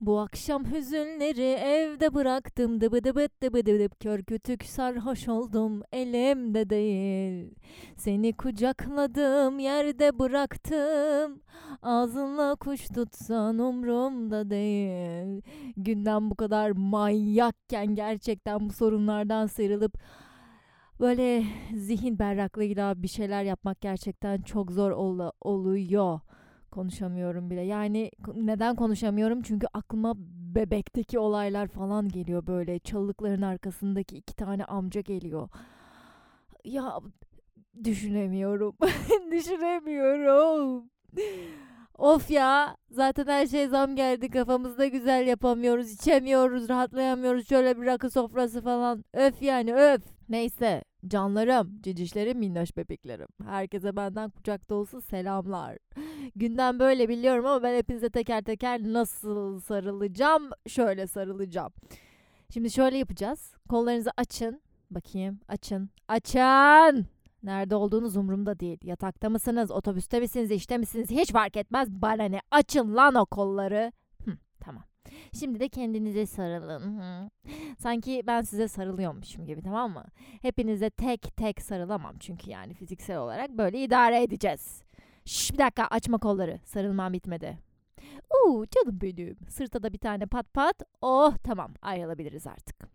Bu akşam hüzünleri evde bıraktım. Dıbı dıbı dıbı dıbı kör kütük sarhoş oldum. Elimde değil. Seni kucakladım yerde bıraktım. Ağzınla kuş tutsan umrumda değil. Günden bu kadar manyakken gerçekten bu sorunlardan sıyrılıp böyle zihin berraklığıyla bir şeyler yapmak gerçekten çok zor ol- oluyor. Konuşamıyorum bile. Yani neden konuşamıyorum? Çünkü aklıma bebekteki olaylar falan geliyor böyle. Çalılıkların arkasındaki iki tane amca geliyor. Ya düşünemiyorum. düşünemiyorum. Of ya zaten her şey zam geldi kafamızda güzel yapamıyoruz içemiyoruz rahatlayamıyoruz şöyle bir rakı sofrası falan. Öf yani öf. Neyse canlarım cicişlerim minnoş bebeklerim. Herkese benden kucak dolusu selamlar. Günden böyle biliyorum ama ben hepinize teker teker nasıl sarılacağım şöyle sarılacağım. Şimdi şöyle yapacağız. Kollarınızı açın. Bakayım açın. Açın Nerede olduğunuz umurumda değil. Yatakta mısınız, otobüste misiniz, işte misiniz hiç fark etmez. Bana ne? Açın lan o kolları. Hı, tamam. Şimdi de kendinize sarılın. Hı. Sanki ben size sarılıyormuşum gibi tamam mı? Hepinize tek tek sarılamam çünkü yani fiziksel olarak böyle idare edeceğiz. Şş, bir dakika açma kolları. Sarılmam bitmedi. Uuu canım benim. Sırta da bir tane pat pat. Oh tamam ayrılabiliriz artık.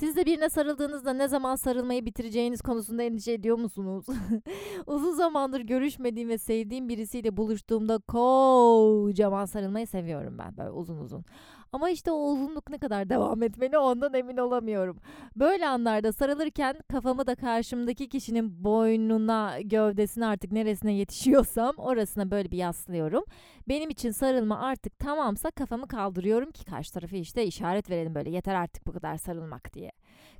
Siz de birine sarıldığınızda ne zaman sarılmayı bitireceğiniz konusunda endişe ediyor musunuz? Uzun zamandır görüşmediğim ve sevdiğim birisiyle buluştuğumda kocaman sarılmayı seviyorum ben böyle uzun uzun. Ama işte o uzunluk ne kadar devam etmeli ondan emin olamıyorum. Böyle anlarda sarılırken kafamı da karşımdaki kişinin boynuna, gövdesine artık neresine yetişiyorsam orasına böyle bir yaslıyorum. Benim için sarılma artık tamamsa kafamı kaldırıyorum ki karşı tarafı işte işaret verelim böyle yeter artık bu kadar sarılmak diye.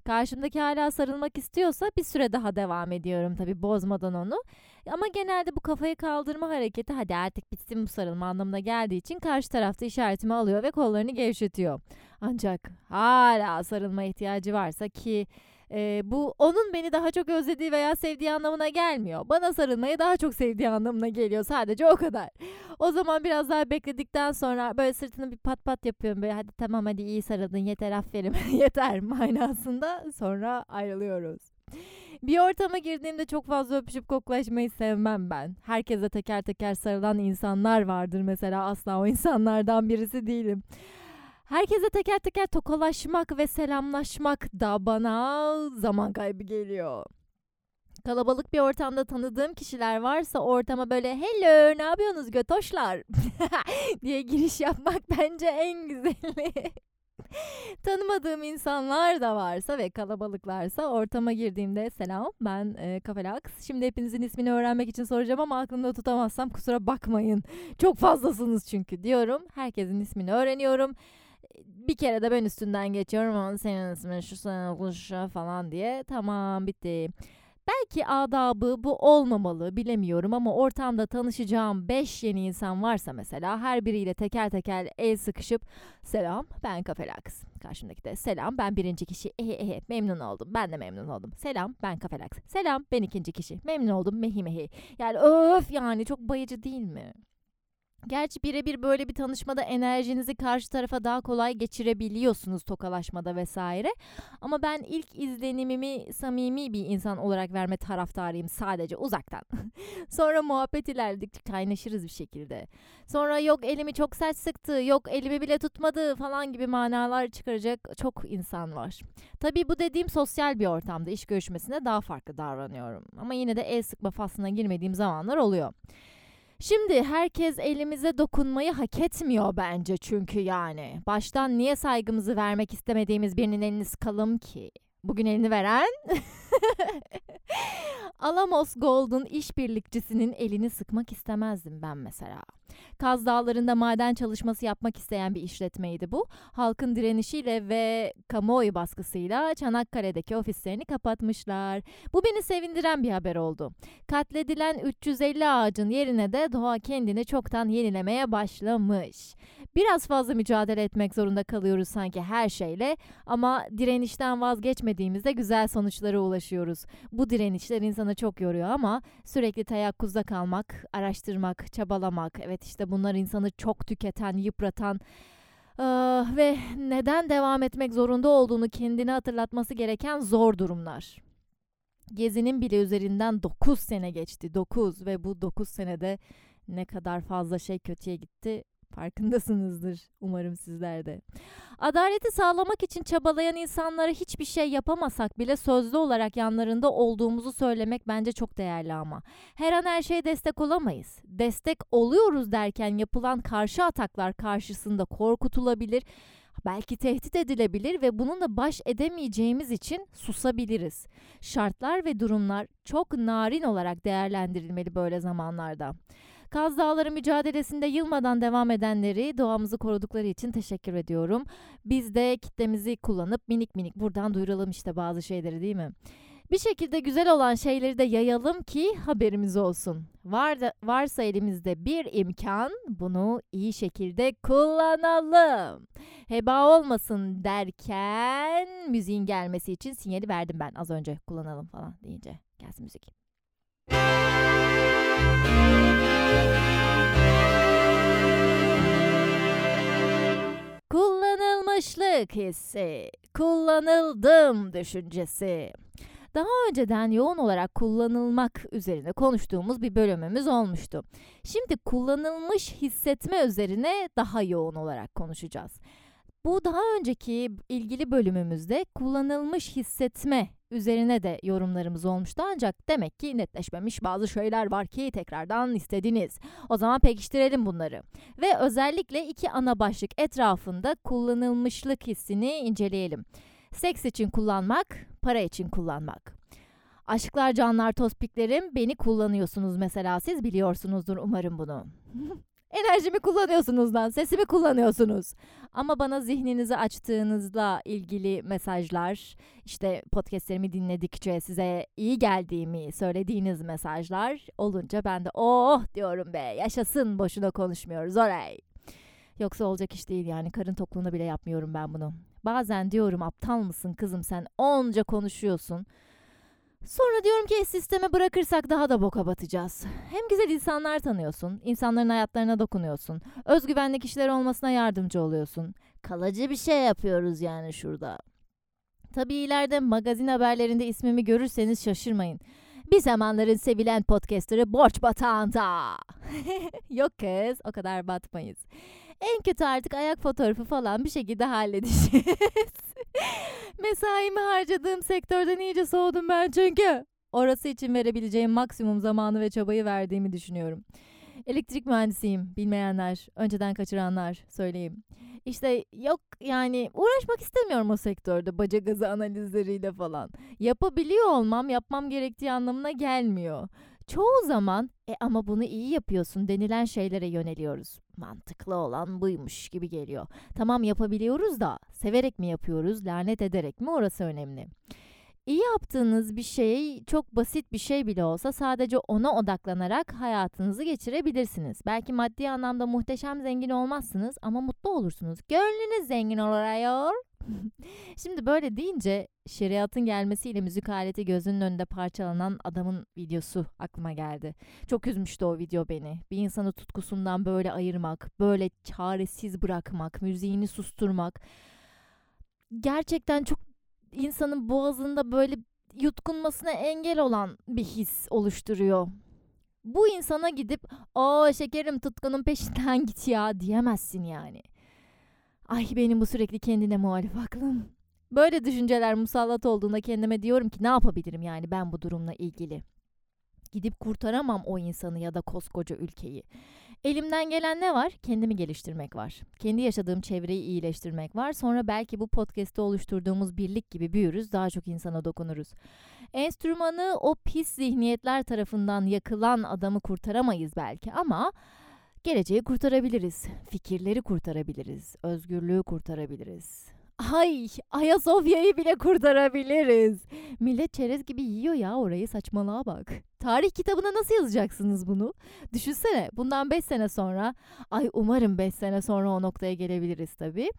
Karşımdaki hala sarılmak istiyorsa bir süre daha devam ediyorum tabii bozmadan onu. Ama genelde bu kafayı kaldırma hareketi hadi artık bitsin bu sarılma anlamına geldiği için karşı tarafta işaretimi alıyor ve kollarını gevşetiyor. Ancak hala sarılma ihtiyacı varsa ki e, bu onun beni daha çok özlediği veya sevdiği anlamına gelmiyor. Bana sarılmayı daha çok sevdiği anlamına geliyor sadece o kadar. O zaman biraz daha bekledikten sonra böyle sırtını bir pat pat yapıyorum böyle hadi tamam hadi iyi sarıldın yeter aferin yeter manasında sonra ayrılıyoruz. Bir ortama girdiğimde çok fazla öpüşüp koklaşmayı sevmem ben. Herkese teker teker sarılan insanlar vardır mesela asla o insanlardan birisi değilim. Herkese teker teker tokalaşmak ve selamlaşmak da bana zaman kaybı geliyor. Kalabalık bir ortamda tanıdığım kişiler varsa ortama böyle hello ne yapıyorsunuz götoşlar diye giriş yapmak bence en güzeli. Tanımadığım insanlar da varsa ve kalabalıklarsa ortama girdiğimde selam ben e, Kafelax. Şimdi hepinizin ismini öğrenmek için soracağım ama aklımda tutamazsam kusura bakmayın. Çok fazlasınız çünkü diyorum. Herkesin ismini öğreniyorum. Bir kere de ben üstünden geçiyorum ama senin ismin şu sana falan diye. Tamam bitti. Belki adabı bu olmamalı bilemiyorum ama ortamda tanışacağım 5 yeni insan varsa mesela her biriyle teker teker el sıkışıp selam ben Kafelax. Karşımdaki de selam ben birinci kişi ehe ehe memnun oldum ben de memnun oldum. Selam ben Kafelax. Selam ben ikinci kişi memnun oldum mehi mehi. Yani öf yani çok bayıcı değil mi? Gerçi birebir böyle bir tanışmada enerjinizi karşı tarafa daha kolay geçirebiliyorsunuz tokalaşmada vesaire. Ama ben ilk izlenimimi samimi bir insan olarak verme taraftarıyım sadece uzaktan. Sonra muhabbet ilerledikçe kaynaşırız bir şekilde. Sonra yok elimi çok sert sıktı, yok elimi bile tutmadı falan gibi manalar çıkaracak çok insan var. Tabii bu dediğim sosyal bir ortamda iş görüşmesinde daha farklı davranıyorum. Ama yine de el sıkma faslına girmediğim zamanlar oluyor. Şimdi herkes elimize dokunmayı hak etmiyor bence çünkü yani. Baştan niye saygımızı vermek istemediğimiz birinin elini sıkalım ki? Bugün elini veren Alamos Gold'un işbirlikçisinin elini sıkmak istemezdim ben mesela. Kaz Dağları'nda maden çalışması yapmak isteyen bir işletmeydi bu. Halkın direnişiyle ve kamuoyu baskısıyla Çanakkale'deki ofislerini kapatmışlar. Bu beni sevindiren bir haber oldu. Katledilen 350 ağacın yerine de doğa kendini çoktan yenilemeye başlamış. Biraz fazla mücadele etmek zorunda kalıyoruz sanki her şeyle ama direnişten vazgeçmediğimizde güzel sonuçlara ulaşıyoruz. Bu direnişler insanı çok yoruyor ama sürekli teyakkuzda kalmak, araştırmak, çabalamak, evet işte bunlar insanı çok tüketen, yıpratan ee, ve neden devam etmek zorunda olduğunu kendine hatırlatması gereken zor durumlar. Gezi'nin bile üzerinden 9 sene geçti. 9 ve bu 9 senede ne kadar fazla şey kötüye gitti farkındasınızdır umarım sizler de. Adaleti sağlamak için çabalayan insanlara hiçbir şey yapamasak bile sözlü olarak yanlarında olduğumuzu söylemek bence çok değerli ama. Her an her şeye destek olamayız. Destek oluyoruz derken yapılan karşı ataklar karşısında korkutulabilir belki tehdit edilebilir ve bununla baş edemeyeceğimiz için susabiliriz. Şartlar ve durumlar çok narin olarak değerlendirilmeli böyle zamanlarda. Kaz Dağları mücadelesinde yılmadan devam edenleri doğamızı korudukları için teşekkür ediyorum. Biz de kitlemizi kullanıp minik minik buradan duyuralım işte bazı şeyleri değil mi? Bir şekilde güzel olan şeyleri de yayalım ki haberimiz olsun. Var da, varsa elimizde bir imkan bunu iyi şekilde kullanalım. Heba olmasın derken müziğin gelmesi için sinyali verdim ben az önce kullanalım falan deyince. Gelsin müzik. Kullanılmışlık hissi, kullanıldım düşüncesi. Daha önceden yoğun olarak kullanılmak üzerine konuştuğumuz bir bölümümüz olmuştu. Şimdi kullanılmış hissetme üzerine daha yoğun olarak konuşacağız. Bu daha önceki ilgili bölümümüzde kullanılmış hissetme üzerine de yorumlarımız olmuştu ancak demek ki netleşmemiş bazı şeyler var ki tekrardan istediniz. O zaman pekiştirelim bunları. Ve özellikle iki ana başlık etrafında kullanılmışlık hissini inceleyelim. Seks için kullanmak, para için kullanmak. Aşklar, canlar, tospiklerim beni kullanıyorsunuz mesela siz biliyorsunuzdur umarım bunu. Enerjimi kullanıyorsunuz lan, sesimi kullanıyorsunuz. Ama bana zihninizi açtığınızla ilgili mesajlar, işte podcastlerimi dinledikçe size iyi geldiğimi söylediğiniz mesajlar olunca ben de oh diyorum be yaşasın boşuna konuşmuyoruz olay. Yoksa olacak iş değil yani karın tokluğuna bile yapmıyorum ben bunu. Bazen diyorum aptal mısın kızım sen onca konuşuyorsun. Sonra diyorum ki sisteme bırakırsak daha da boka batacağız. Hem güzel insanlar tanıyorsun, insanların hayatlarına dokunuyorsun, özgüvenli kişiler olmasına yardımcı oluyorsun. Kalıcı bir şey yapıyoruz yani şurada. Tabii ileride magazin haberlerinde ismimi görürseniz şaşırmayın. Bir zamanların sevilen podcasterı borç batağında. Yok kız o kadar batmayız. En kötü artık ayak fotoğrafı falan bir şekilde halledeceğiz. Mesaimi harcadığım sektörden iyice soğudum ben çünkü. Orası için verebileceğim maksimum zamanı ve çabayı verdiğimi düşünüyorum. Elektrik mühendisiyim. Bilmeyenler, önceden kaçıranlar söyleyeyim. İşte yok yani uğraşmak istemiyorum o sektörde baca gazı analizleriyle falan. Yapabiliyor olmam yapmam gerektiği anlamına gelmiyor. Çoğu zaman e ama bunu iyi yapıyorsun denilen şeylere yöneliyoruz. Mantıklı olan buymuş gibi geliyor. Tamam yapabiliyoruz da severek mi yapıyoruz, lanet ederek mi orası önemli. İyi yaptığınız bir şey çok basit bir şey bile olsa sadece ona odaklanarak hayatınızı geçirebilirsiniz. Belki maddi anlamda muhteşem zengin olmazsınız ama mutlu olursunuz. Gönlünüz zengin oluyor. Şimdi böyle deyince şeriatın gelmesiyle müzik aleti gözünün önünde parçalanan adamın videosu aklıma geldi. Çok üzmüştü o video beni. Bir insanı tutkusundan böyle ayırmak, böyle çaresiz bırakmak, müziğini susturmak. Gerçekten çok insanın boğazında böyle yutkunmasına engel olan bir his oluşturuyor. Bu insana gidip "Aa şekerim tutkunun peşinden git ya." diyemezsin yani. Ay benim bu sürekli kendine muhalif aklım. Böyle düşünceler musallat olduğunda kendime diyorum ki ne yapabilirim yani ben bu durumla ilgili. Gidip kurtaramam o insanı ya da koskoca ülkeyi. Elimden gelen ne var? Kendimi geliştirmek var. Kendi yaşadığım çevreyi iyileştirmek var. Sonra belki bu podcast'te oluşturduğumuz birlik gibi büyürüz, daha çok insana dokunuruz. Enstrümanı o pis zihniyetler tarafından yakılan adamı kurtaramayız belki ama geleceği kurtarabiliriz. Fikirleri kurtarabiliriz. Özgürlüğü kurtarabiliriz. Ay Ayasofya'yı bile kurtarabiliriz. Millet çerez gibi yiyor ya orayı saçmalığa bak. Tarih kitabına nasıl yazacaksınız bunu? Düşünsene bundan 5 sene sonra, ay umarım 5 sene sonra o noktaya gelebiliriz tabii.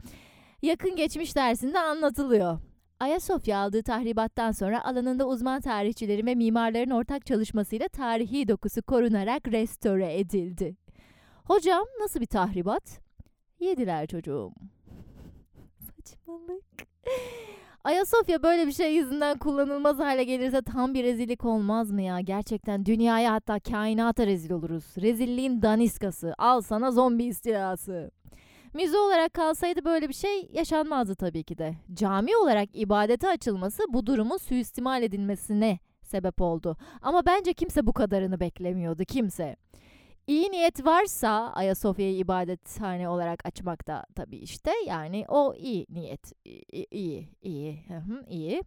Yakın geçmiş dersinde anlatılıyor. Ayasofya aldığı tahribattan sonra alanında uzman tarihçilerin ve mimarların ortak çalışmasıyla tarihi dokusu korunarak restore edildi. Hocam nasıl bir tahribat? Yediler çocuğum. Saçmalık. Ayasofya böyle bir şey yüzünden kullanılmaz hale gelirse tam bir rezillik olmaz mı ya? Gerçekten dünyaya hatta kainata rezil oluruz. Rezilliğin daniskası. Al sana zombi istilası. Müze olarak kalsaydı böyle bir şey yaşanmazdı tabii ki de. Cami olarak ibadete açılması bu durumun suistimal edilmesine sebep oldu. Ama bence kimse bu kadarını beklemiyordu. Kimse. İyi niyet varsa Ayasofya'yı ibadethane olarak açmakta tabii işte yani o iyi niyet iyi iyi iyi, iyi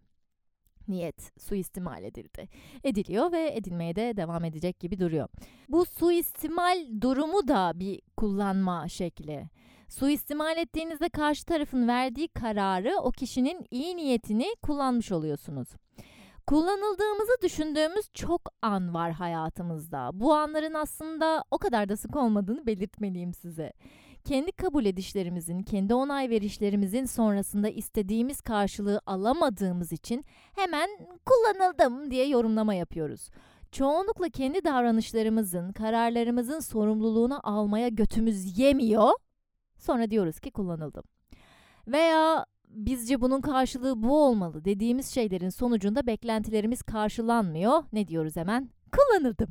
niyet suistimal edildi. Ediliyor ve edilmeye de devam edecek gibi duruyor. Bu suistimal durumu da bir kullanma şekli. Suistimal ettiğinizde karşı tarafın verdiği kararı o kişinin iyi niyetini kullanmış oluyorsunuz. Kullanıldığımızı düşündüğümüz çok an var hayatımızda. Bu anların aslında o kadar da sık olmadığını belirtmeliyim size. Kendi kabul edişlerimizin, kendi onay verişlerimizin sonrasında istediğimiz karşılığı alamadığımız için hemen kullanıldım diye yorumlama yapıyoruz. Çoğunlukla kendi davranışlarımızın, kararlarımızın sorumluluğunu almaya götümüz yemiyor. Sonra diyoruz ki kullanıldım. Veya bizce bunun karşılığı bu olmalı dediğimiz şeylerin sonucunda beklentilerimiz karşılanmıyor. Ne diyoruz hemen? Kullanıldım.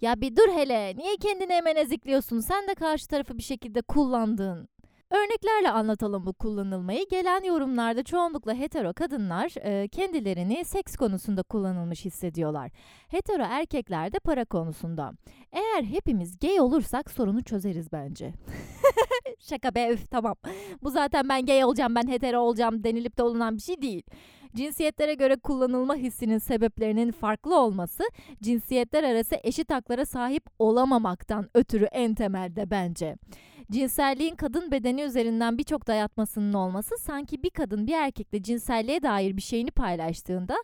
Ya bir dur hele. Niye kendini hemen ezikliyorsun? Sen de karşı tarafı bir şekilde kullandın. Örneklerle anlatalım bu kullanılmayı. Gelen yorumlarda çoğunlukla hetero kadınlar e, kendilerini seks konusunda kullanılmış hissediyorlar. Hetero erkekler de para konusunda. Eğer hepimiz gay olursak sorunu çözeriz bence. Şaka be üf tamam. Bu zaten ben gay olacağım ben hetero olacağım denilip de olunan bir şey değil. Cinsiyetlere göre kullanılma hissinin sebeplerinin farklı olması cinsiyetler arası eşit haklara sahip olamamaktan ötürü en temelde bence. Cinselliğin kadın bedeni üzerinden birçok dayatmasının olması sanki bir kadın bir erkekle cinselliğe dair bir şeyini paylaştığında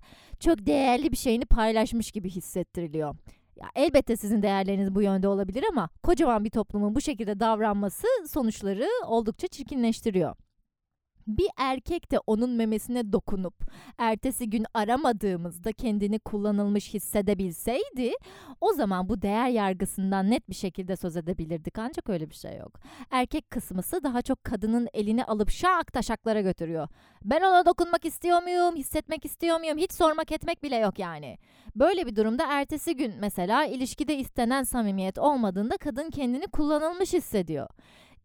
çok değerli bir şeyini paylaşmış gibi hissettiriliyor. Ya elbette sizin değerleriniz bu yönde olabilir ama kocaman bir toplumun bu şekilde davranması sonuçları oldukça çirkinleştiriyor bir erkek de onun memesine dokunup ertesi gün aramadığımızda kendini kullanılmış hissedebilseydi o zaman bu değer yargısından net bir şekilde söz edebilirdik ancak öyle bir şey yok. Erkek kısmısı daha çok kadının elini alıp şak taşaklara götürüyor. Ben ona dokunmak istiyor muyum, hissetmek istiyor muyum hiç sormak etmek bile yok yani. Böyle bir durumda ertesi gün mesela ilişkide istenen samimiyet olmadığında kadın kendini kullanılmış hissediyor.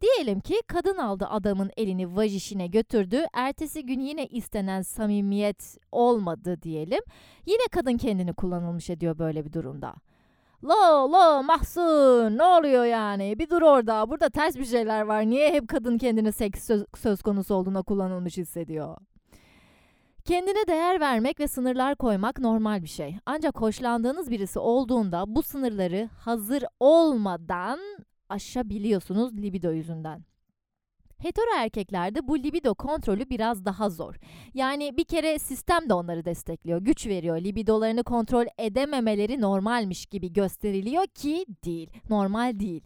Diyelim ki kadın aldı adamın elini vajişine götürdü. Ertesi gün yine istenen samimiyet olmadı diyelim. Yine kadın kendini kullanılmış ediyor böyle bir durumda. Lo lo Mahsun ne oluyor yani? Bir dur orada. Burada ters bir şeyler var. Niye hep kadın kendini seks söz, söz konusu olduğuna kullanılmış hissediyor? Kendine değer vermek ve sınırlar koymak normal bir şey. Ancak hoşlandığınız birisi olduğunda bu sınırları hazır olmadan aşabiliyorsunuz libido yüzünden. Hetero erkeklerde bu libido kontrolü biraz daha zor. Yani bir kere sistem de onları destekliyor, güç veriyor. Libidolarını kontrol edememeleri normalmiş gibi gösteriliyor ki değil, normal değil.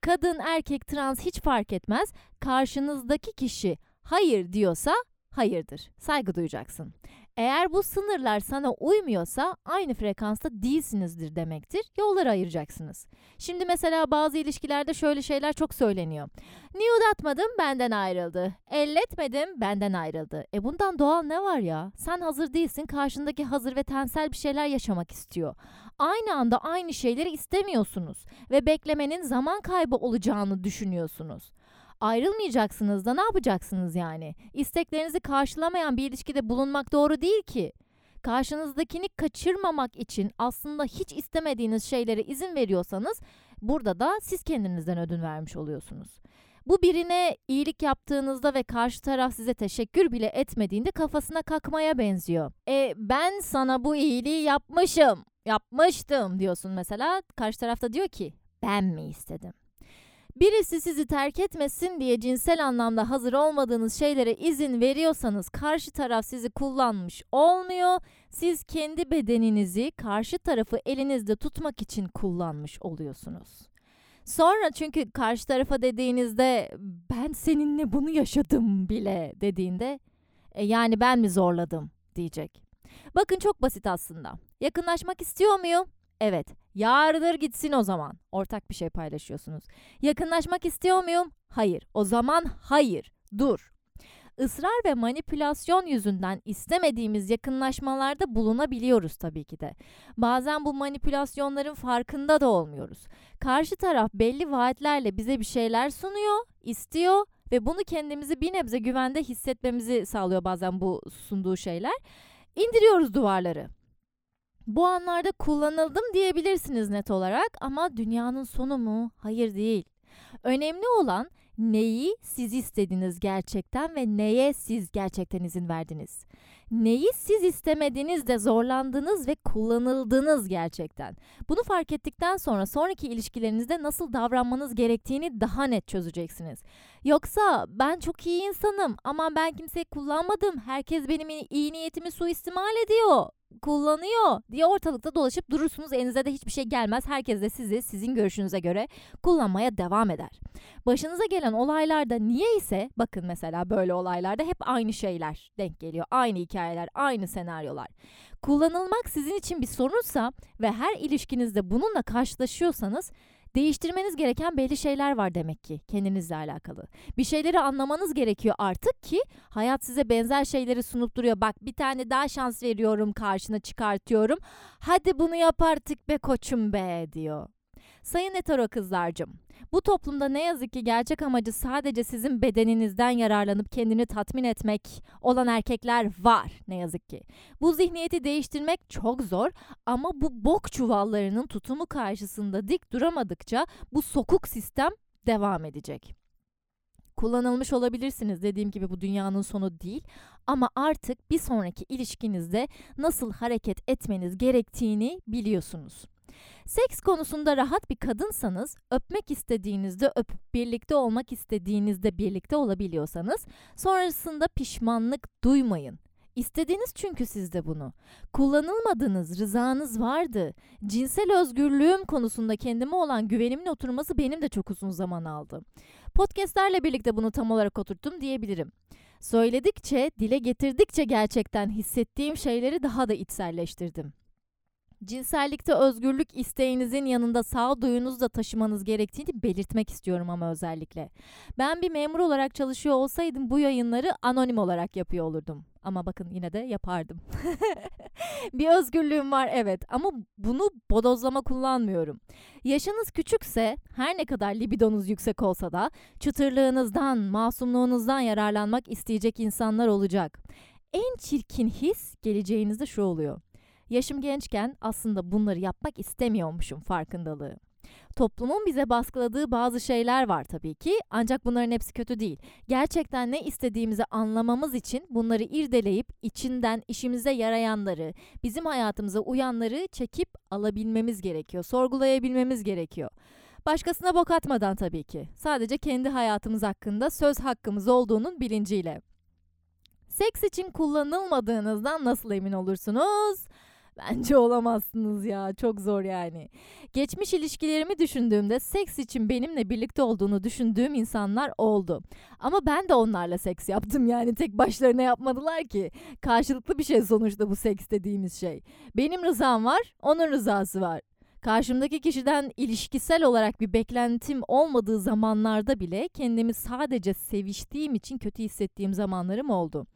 Kadın, erkek, trans hiç fark etmez. Karşınızdaki kişi hayır diyorsa hayırdır. Saygı duyacaksın. Eğer bu sınırlar sana uymuyorsa aynı frekansta değilsinizdir demektir. Yolları ayıracaksınız. Şimdi mesela bazı ilişkilerde şöyle şeyler çok söyleniyor. Nude atmadım benden ayrıldı. Elletmedim benden ayrıldı. E bundan doğal ne var ya? Sen hazır değilsin karşındaki hazır ve tensel bir şeyler yaşamak istiyor. Aynı anda aynı şeyleri istemiyorsunuz ve beklemenin zaman kaybı olacağını düşünüyorsunuz. Ayrılmayacaksınız da ne yapacaksınız yani? İsteklerinizi karşılamayan bir ilişkide bulunmak doğru değil ki. Karşınızdakini kaçırmamak için aslında hiç istemediğiniz şeylere izin veriyorsanız burada da siz kendinizden ödün vermiş oluyorsunuz. Bu birine iyilik yaptığınızda ve karşı taraf size teşekkür bile etmediğinde kafasına kakmaya benziyor. E ben sana bu iyiliği yapmışım, yapmıştım diyorsun mesela. Karşı tarafta diyor ki ben mi istedim? Birisi sizi terk etmesin diye cinsel anlamda hazır olmadığınız şeylere izin veriyorsanız karşı taraf sizi kullanmış olmuyor. Siz kendi bedeninizi karşı tarafı elinizde tutmak için kullanmış oluyorsunuz. Sonra çünkü karşı tarafa dediğinizde ben seninle bunu yaşadım bile dediğinde e yani ben mi zorladım diyecek. Bakın çok basit aslında. Yakınlaşmak istiyor muyum? Evet. Yardır gitsin o zaman. Ortak bir şey paylaşıyorsunuz. Yakınlaşmak istiyor muyum? Hayır. O zaman hayır. Dur. Israr ve manipülasyon yüzünden istemediğimiz yakınlaşmalarda bulunabiliyoruz tabii ki de. Bazen bu manipülasyonların farkında da olmuyoruz. Karşı taraf belli vaatlerle bize bir şeyler sunuyor, istiyor ve bunu kendimizi bir nebze güvende hissetmemizi sağlıyor bazen bu sunduğu şeyler. İndiriyoruz duvarları. Bu anlarda kullanıldım diyebilirsiniz net olarak ama dünyanın sonu mu? Hayır değil. Önemli olan neyi siz istediniz gerçekten ve neye siz gerçekten izin verdiniz. Neyi siz istemediniz de zorlandınız ve kullanıldınız gerçekten. Bunu fark ettikten sonra sonraki ilişkilerinizde nasıl davranmanız gerektiğini daha net çözeceksiniz. Yoksa ben çok iyi insanım ama ben kimseyi kullanmadım. Herkes benim iyi niyetimi suistimal ediyor kullanıyor diye ortalıkta dolaşıp durursunuz. Elinize de hiçbir şey gelmez. Herkes de sizi sizin görüşünüze göre kullanmaya devam eder. Başınıza gelen olaylarda niye ise bakın mesela böyle olaylarda hep aynı şeyler denk geliyor. Aynı hikayeler, aynı senaryolar. Kullanılmak sizin için bir sorunsa ve her ilişkinizde bununla karşılaşıyorsanız Değiştirmeniz gereken belli şeyler var demek ki kendinizle alakalı. Bir şeyleri anlamanız gerekiyor artık ki hayat size benzer şeyleri sunup duruyor. Bak bir tane daha şans veriyorum karşına çıkartıyorum. Hadi bunu yap artık be koçum be diyor. Sayın hetero kızlarcım, bu toplumda ne yazık ki gerçek amacı sadece sizin bedeninizden yararlanıp kendini tatmin etmek olan erkekler var ne yazık ki. Bu zihniyeti değiştirmek çok zor ama bu bok çuvallarının tutumu karşısında dik duramadıkça bu sokuk sistem devam edecek. Kullanılmış olabilirsiniz dediğim gibi bu dünyanın sonu değil ama artık bir sonraki ilişkinizde nasıl hareket etmeniz gerektiğini biliyorsunuz. Seks konusunda rahat bir kadınsanız, öpmek istediğinizde öpüp birlikte olmak istediğinizde birlikte olabiliyorsanız, sonrasında pişmanlık duymayın. İstediniz çünkü siz de bunu. Kullanılmadınız, rızanız vardı. Cinsel özgürlüğüm konusunda kendime olan güvenimin oturması benim de çok uzun zaman aldı. Podcastlerle birlikte bunu tam olarak oturttum diyebilirim. Söyledikçe, dile getirdikçe gerçekten hissettiğim şeyleri daha da içselleştirdim. Cinsellikte özgürlük isteğinizin yanında sağduyunuzu da taşımanız gerektiğini belirtmek istiyorum ama özellikle. Ben bir memur olarak çalışıyor olsaydım bu yayınları anonim olarak yapıyor olurdum. Ama bakın yine de yapardım. bir özgürlüğüm var evet ama bunu bodozlama kullanmıyorum. Yaşınız küçükse her ne kadar libidonuz yüksek olsa da çıtırlığınızdan, masumluğunuzdan yararlanmak isteyecek insanlar olacak. En çirkin his geleceğinizde şu oluyor. Yaşım gençken aslında bunları yapmak istemiyormuşum farkındalığı. Toplumun bize baskıladığı bazı şeyler var tabii ki ancak bunların hepsi kötü değil. Gerçekten ne istediğimizi anlamamız için bunları irdeleyip içinden işimize yarayanları, bizim hayatımıza uyanları çekip alabilmemiz gerekiyor, sorgulayabilmemiz gerekiyor. Başkasına bok atmadan tabii ki. Sadece kendi hayatımız hakkında söz hakkımız olduğunun bilinciyle. Seks için kullanılmadığınızdan nasıl emin olursunuz? Bence olamazsınız ya. Çok zor yani. Geçmiş ilişkilerimi düşündüğümde seks için benimle birlikte olduğunu düşündüğüm insanlar oldu. Ama ben de onlarla seks yaptım yani tek başlarına yapmadılar ki. Karşılıklı bir şey sonuçta bu seks dediğimiz şey. Benim rızam var, onun rızası var. Karşımdaki kişiden ilişkisel olarak bir beklentim olmadığı zamanlarda bile kendimi sadece seviştiğim için kötü hissettiğim zamanlarım oldu.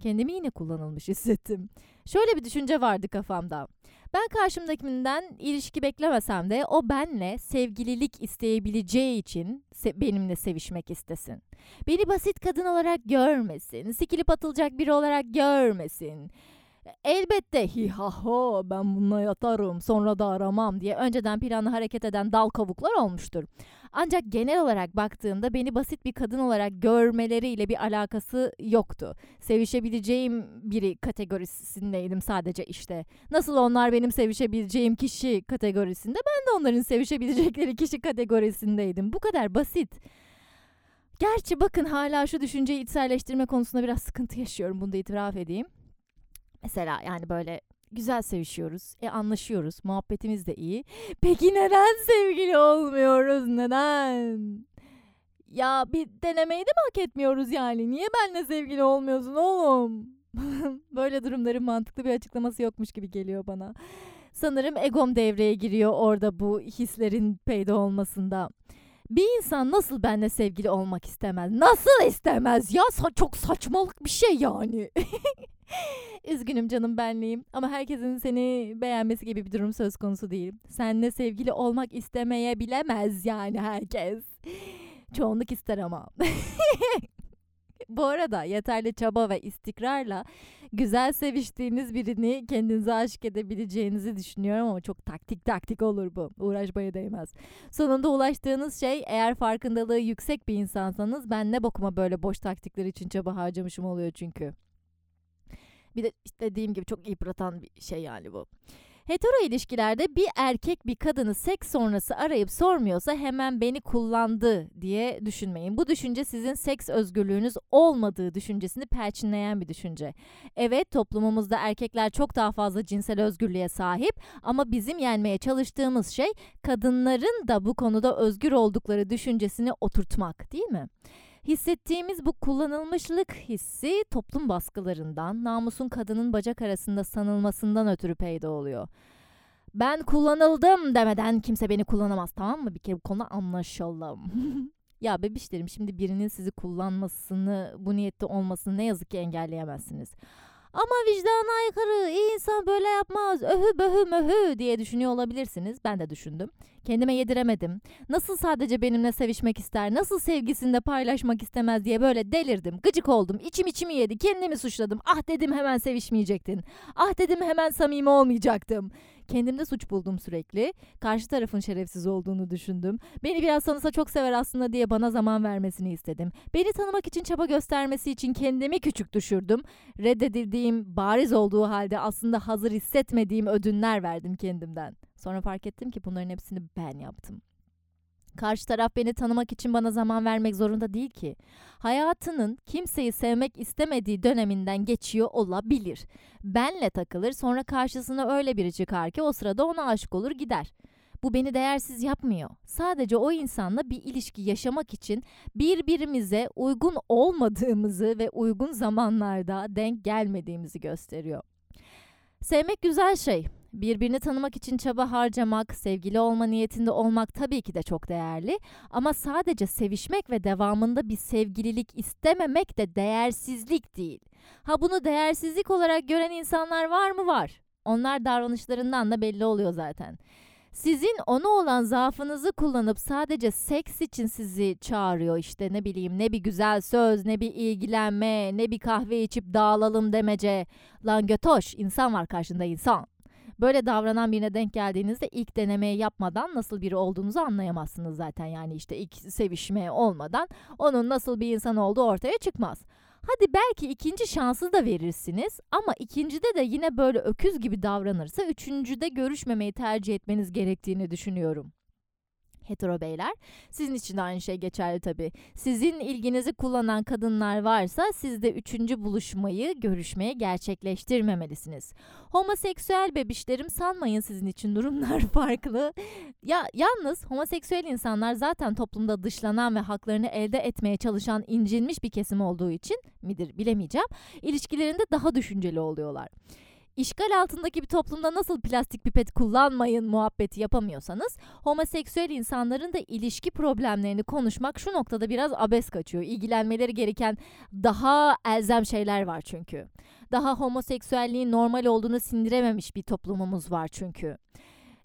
Kendimi yine kullanılmış hissettim. Şöyle bir düşünce vardı kafamda. Ben karşımdakinden ilişki beklemesem de o benle sevgililik isteyebileceği için se- benimle sevişmek istesin. Beni basit kadın olarak görmesin, sikilip atılacak biri olarak görmesin. Elbette hi ha ho ben bununla yatarım sonra da aramam diye önceden planlı hareket eden dal kavuklar olmuştur. Ancak genel olarak baktığımda beni basit bir kadın olarak görmeleriyle bir alakası yoktu. Sevişebileceğim biri kategorisindeydim sadece işte. Nasıl onlar benim sevişebileceğim kişi kategorisinde ben de onların sevişebilecekleri kişi kategorisindeydim. Bu kadar basit. Gerçi bakın hala şu düşünceyi içselleştirme konusunda biraz sıkıntı yaşıyorum. Bunu da itiraf edeyim. Mesela yani böyle güzel sevişiyoruz. E anlaşıyoruz. Muhabbetimiz de iyi. Peki neden sevgili olmuyoruz? Neden? Ya bir denemeyi de mi hak etmiyoruz yani? Niye benle sevgili olmuyorsun oğlum? Böyle durumların mantıklı bir açıklaması yokmuş gibi geliyor bana. Sanırım egom devreye giriyor orada bu hislerin peyda olmasında. Bir insan nasıl benle sevgili olmak istemez? Nasıl istemez? Ya sa- çok saçmalık bir şey yani. Üzgünüm canım benliğim ama herkesin seni beğenmesi gibi bir durum söz konusu değil. Seninle sevgili olmak istemeyebilemez yani herkes. Çoğunluk ister ama. Bu arada yeterli çaba ve istikrarla güzel seviştiğiniz birini kendinize aşık edebileceğinizi düşünüyorum ama çok taktik taktik olur bu. Uğraşmaya değmez. Sonunda ulaştığınız şey eğer farkındalığı yüksek bir insansanız ben ne bokuma böyle boş taktikler için çaba harcamışım oluyor çünkü. Bir de dediğim gibi çok yıpratan bir şey yani bu. Hetero ilişkilerde bir erkek bir kadını seks sonrası arayıp sormuyorsa hemen beni kullandı diye düşünmeyin. Bu düşünce sizin seks özgürlüğünüz olmadığı düşüncesini perçinleyen bir düşünce. Evet toplumumuzda erkekler çok daha fazla cinsel özgürlüğe sahip ama bizim yenmeye çalıştığımız şey kadınların da bu konuda özgür oldukları düşüncesini oturtmak değil mi? Hissettiğimiz bu kullanılmışlık hissi toplum baskılarından, namusun kadının bacak arasında sanılmasından ötürü peyda oluyor. Ben kullanıldım demeden kimse beni kullanamaz tamam mı? Bir kere bu konu anlaşalım. ya bebişlerim şimdi birinin sizi kullanmasını, bu niyette olmasını ne yazık ki engelleyemezsiniz. Ama vicdana aykırı, iyi insan böyle yapmaz, öhü böhü möhü diye düşünüyor olabilirsiniz. Ben de düşündüm. Kendime yediremedim. Nasıl sadece benimle sevişmek ister, nasıl sevgisini de paylaşmak istemez diye böyle delirdim. Gıcık oldum, içim içimi yedi, kendimi suçladım. Ah dedim hemen sevişmeyecektin. Ah dedim hemen samimi olmayacaktım. Kendimde suç buldum sürekli. Karşı tarafın şerefsiz olduğunu düşündüm. Beni biraz tanısa çok sever aslında diye bana zaman vermesini istedim. Beni tanımak için çaba göstermesi için kendimi küçük düşürdüm. Reddedildiğim bariz olduğu halde aslında hazır hissetmediğim ödünler verdim kendimden. Sonra fark ettim ki bunların hepsini ben yaptım. Karşı taraf beni tanımak için bana zaman vermek zorunda değil ki. Hayatının kimseyi sevmek istemediği döneminden geçiyor olabilir. Benle takılır sonra karşısına öyle biri çıkar ki o sırada ona aşık olur gider. Bu beni değersiz yapmıyor. Sadece o insanla bir ilişki yaşamak için birbirimize uygun olmadığımızı ve uygun zamanlarda denk gelmediğimizi gösteriyor. Sevmek güzel şey. Birbirini tanımak için çaba harcamak, sevgili olma niyetinde olmak tabii ki de çok değerli. Ama sadece sevişmek ve devamında bir sevgililik istememek de değersizlik değil. Ha bunu değersizlik olarak gören insanlar var mı? Var. Onlar davranışlarından da belli oluyor zaten. Sizin ona olan zaafınızı kullanıp sadece seks için sizi çağırıyor işte ne bileyim ne bir güzel söz ne bir ilgilenme ne bir kahve içip dağılalım demece. Lan götoş insan var karşında insan. Böyle davranan birine denk geldiğinizde ilk denemeyi yapmadan nasıl biri olduğunuzu anlayamazsınız zaten. Yani işte ilk sevişme olmadan onun nasıl bir insan olduğu ortaya çıkmaz. Hadi belki ikinci şansı da verirsiniz ama ikincide de yine böyle öküz gibi davranırsa üçüncüde görüşmemeyi tercih etmeniz gerektiğini düşünüyorum hetero beyler. Sizin için de aynı şey geçerli tabii. Sizin ilginizi kullanan kadınlar varsa siz de üçüncü buluşmayı, görüşmeyi gerçekleştirmemelisiniz. Homoseksüel bebişlerim sanmayın sizin için durumlar farklı. Ya yalnız homoseksüel insanlar zaten toplumda dışlanan ve haklarını elde etmeye çalışan incinmiş bir kesim olduğu için midir bilemeyeceğim. İlişkilerinde daha düşünceli oluyorlar işgal altındaki bir toplumda nasıl plastik pipet kullanmayın muhabbeti yapamıyorsanız homoseksüel insanların da ilişki problemlerini konuşmak şu noktada biraz abes kaçıyor. İlgilenmeleri gereken daha elzem şeyler var çünkü. Daha homoseksüelliğin normal olduğunu sindirememiş bir toplumumuz var çünkü.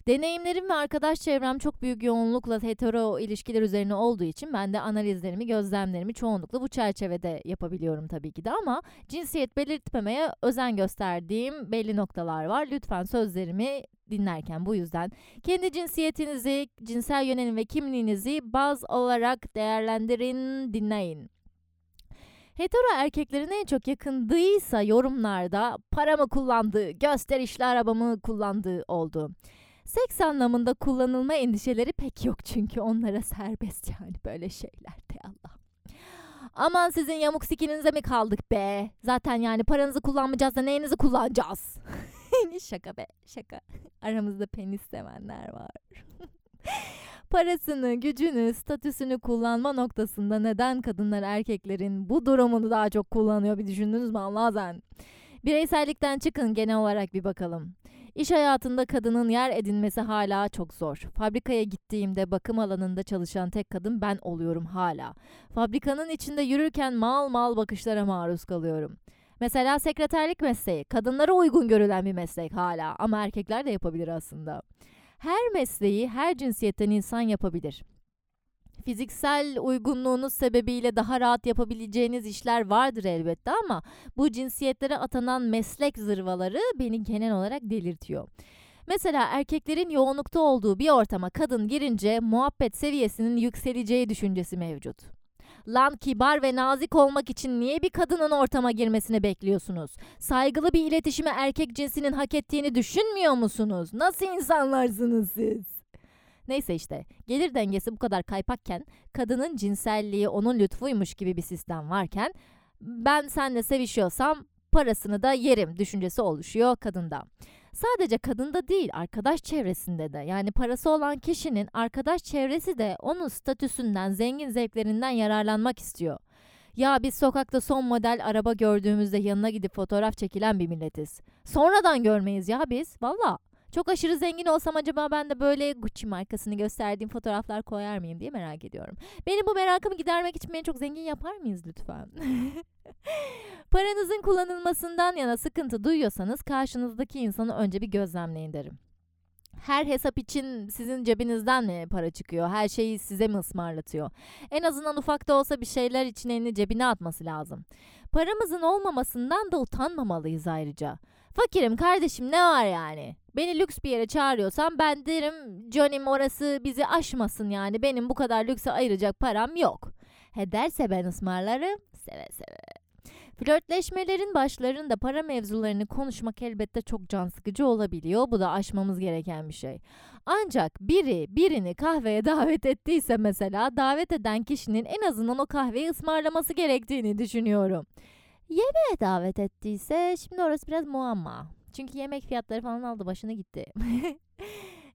Deneyimlerim ve arkadaş çevrem çok büyük yoğunlukla hetero ilişkiler üzerine olduğu için ben de analizlerimi, gözlemlerimi çoğunlukla bu çerçevede yapabiliyorum tabii ki de ama cinsiyet belirtmemeye özen gösterdiğim belli noktalar var. Lütfen sözlerimi dinlerken bu yüzden kendi cinsiyetinizi, cinsel yönelim ve kimliğinizi baz olarak değerlendirin, dinleyin. Hetero erkeklerin en çok yakındıysa yorumlarda para mı kullandığı, gösterişli arabamı kullandığı oldu. Seks anlamında kullanılma endişeleri pek yok çünkü onlara serbest yani böyle şeyler de Allah. Aman sizin yamuk sikinize mi kaldık be? Zaten yani paranızı kullanmayacağız da neyinizi kullanacağız? şaka be şaka. Aramızda penis sevenler var. Parasını, gücünü, statüsünü kullanma noktasında neden kadınlar erkeklerin bu durumunu daha çok kullanıyor bir düşündünüz mü Allah'ın? Bireysellikten çıkın genel olarak bir bakalım. İş hayatında kadının yer edinmesi hala çok zor. Fabrikaya gittiğimde bakım alanında çalışan tek kadın ben oluyorum hala. Fabrikanın içinde yürürken mal mal bakışlara maruz kalıyorum. Mesela sekreterlik mesleği kadınlara uygun görülen bir meslek hala ama erkekler de yapabilir aslında. Her mesleği her cinsiyetten insan yapabilir. Fiziksel uygunluğunuz sebebiyle daha rahat yapabileceğiniz işler vardır elbette ama bu cinsiyetlere atanan meslek zırvaları beni genel olarak delirtiyor. Mesela erkeklerin yoğunlukta olduğu bir ortama kadın girince muhabbet seviyesinin yükseleceği düşüncesi mevcut. Lan kibar ve nazik olmak için niye bir kadının ortama girmesini bekliyorsunuz? Saygılı bir iletişimi erkek cinsinin hak ettiğini düşünmüyor musunuz? Nasıl insanlarsınız siz? Neyse işte gelir dengesi bu kadar kaypakken kadının cinselliği onun lütfuymuş gibi bir sistem varken ben seninle sevişiyorsam parasını da yerim düşüncesi oluşuyor kadında. Sadece kadında değil arkadaş çevresinde de yani parası olan kişinin arkadaş çevresi de onun statüsünden zengin zevklerinden yararlanmak istiyor. Ya biz sokakta son model araba gördüğümüzde yanına gidip fotoğraf çekilen bir milletiz. Sonradan görmeyiz ya biz valla. Çok aşırı zengin olsam acaba ben de böyle Gucci markasını gösterdiğim fotoğraflar koyar mıyım diye merak ediyorum. Benim bu merakımı gidermek için beni çok zengin yapar mıyız lütfen? Paranızın kullanılmasından yana sıkıntı duyuyorsanız karşınızdaki insanı önce bir gözlemleyin derim. Her hesap için sizin cebinizden mi para çıkıyor? Her şeyi size mi ısmarlatıyor? En azından ufak da olsa bir şeyler için elini cebine atması lazım. Paramızın olmamasından da utanmamalıyız ayrıca. Fakirim kardeşim ne var yani? Beni lüks bir yere çağırıyorsan ben derim Johnny'm orası bizi aşmasın yani benim bu kadar lükse ayıracak param yok. He derse ben ısmarlarım seve seve. Flörtleşmelerin başlarında para mevzularını konuşmak elbette çok can sıkıcı olabiliyor. Bu da aşmamız gereken bir şey. Ancak biri birini kahveye davet ettiyse mesela davet eden kişinin en azından o kahveyi ısmarlaması gerektiğini düşünüyorum. Yemeğe davet ettiyse şimdi orası biraz muamma. Çünkü yemek fiyatları falan aldı başını gitti.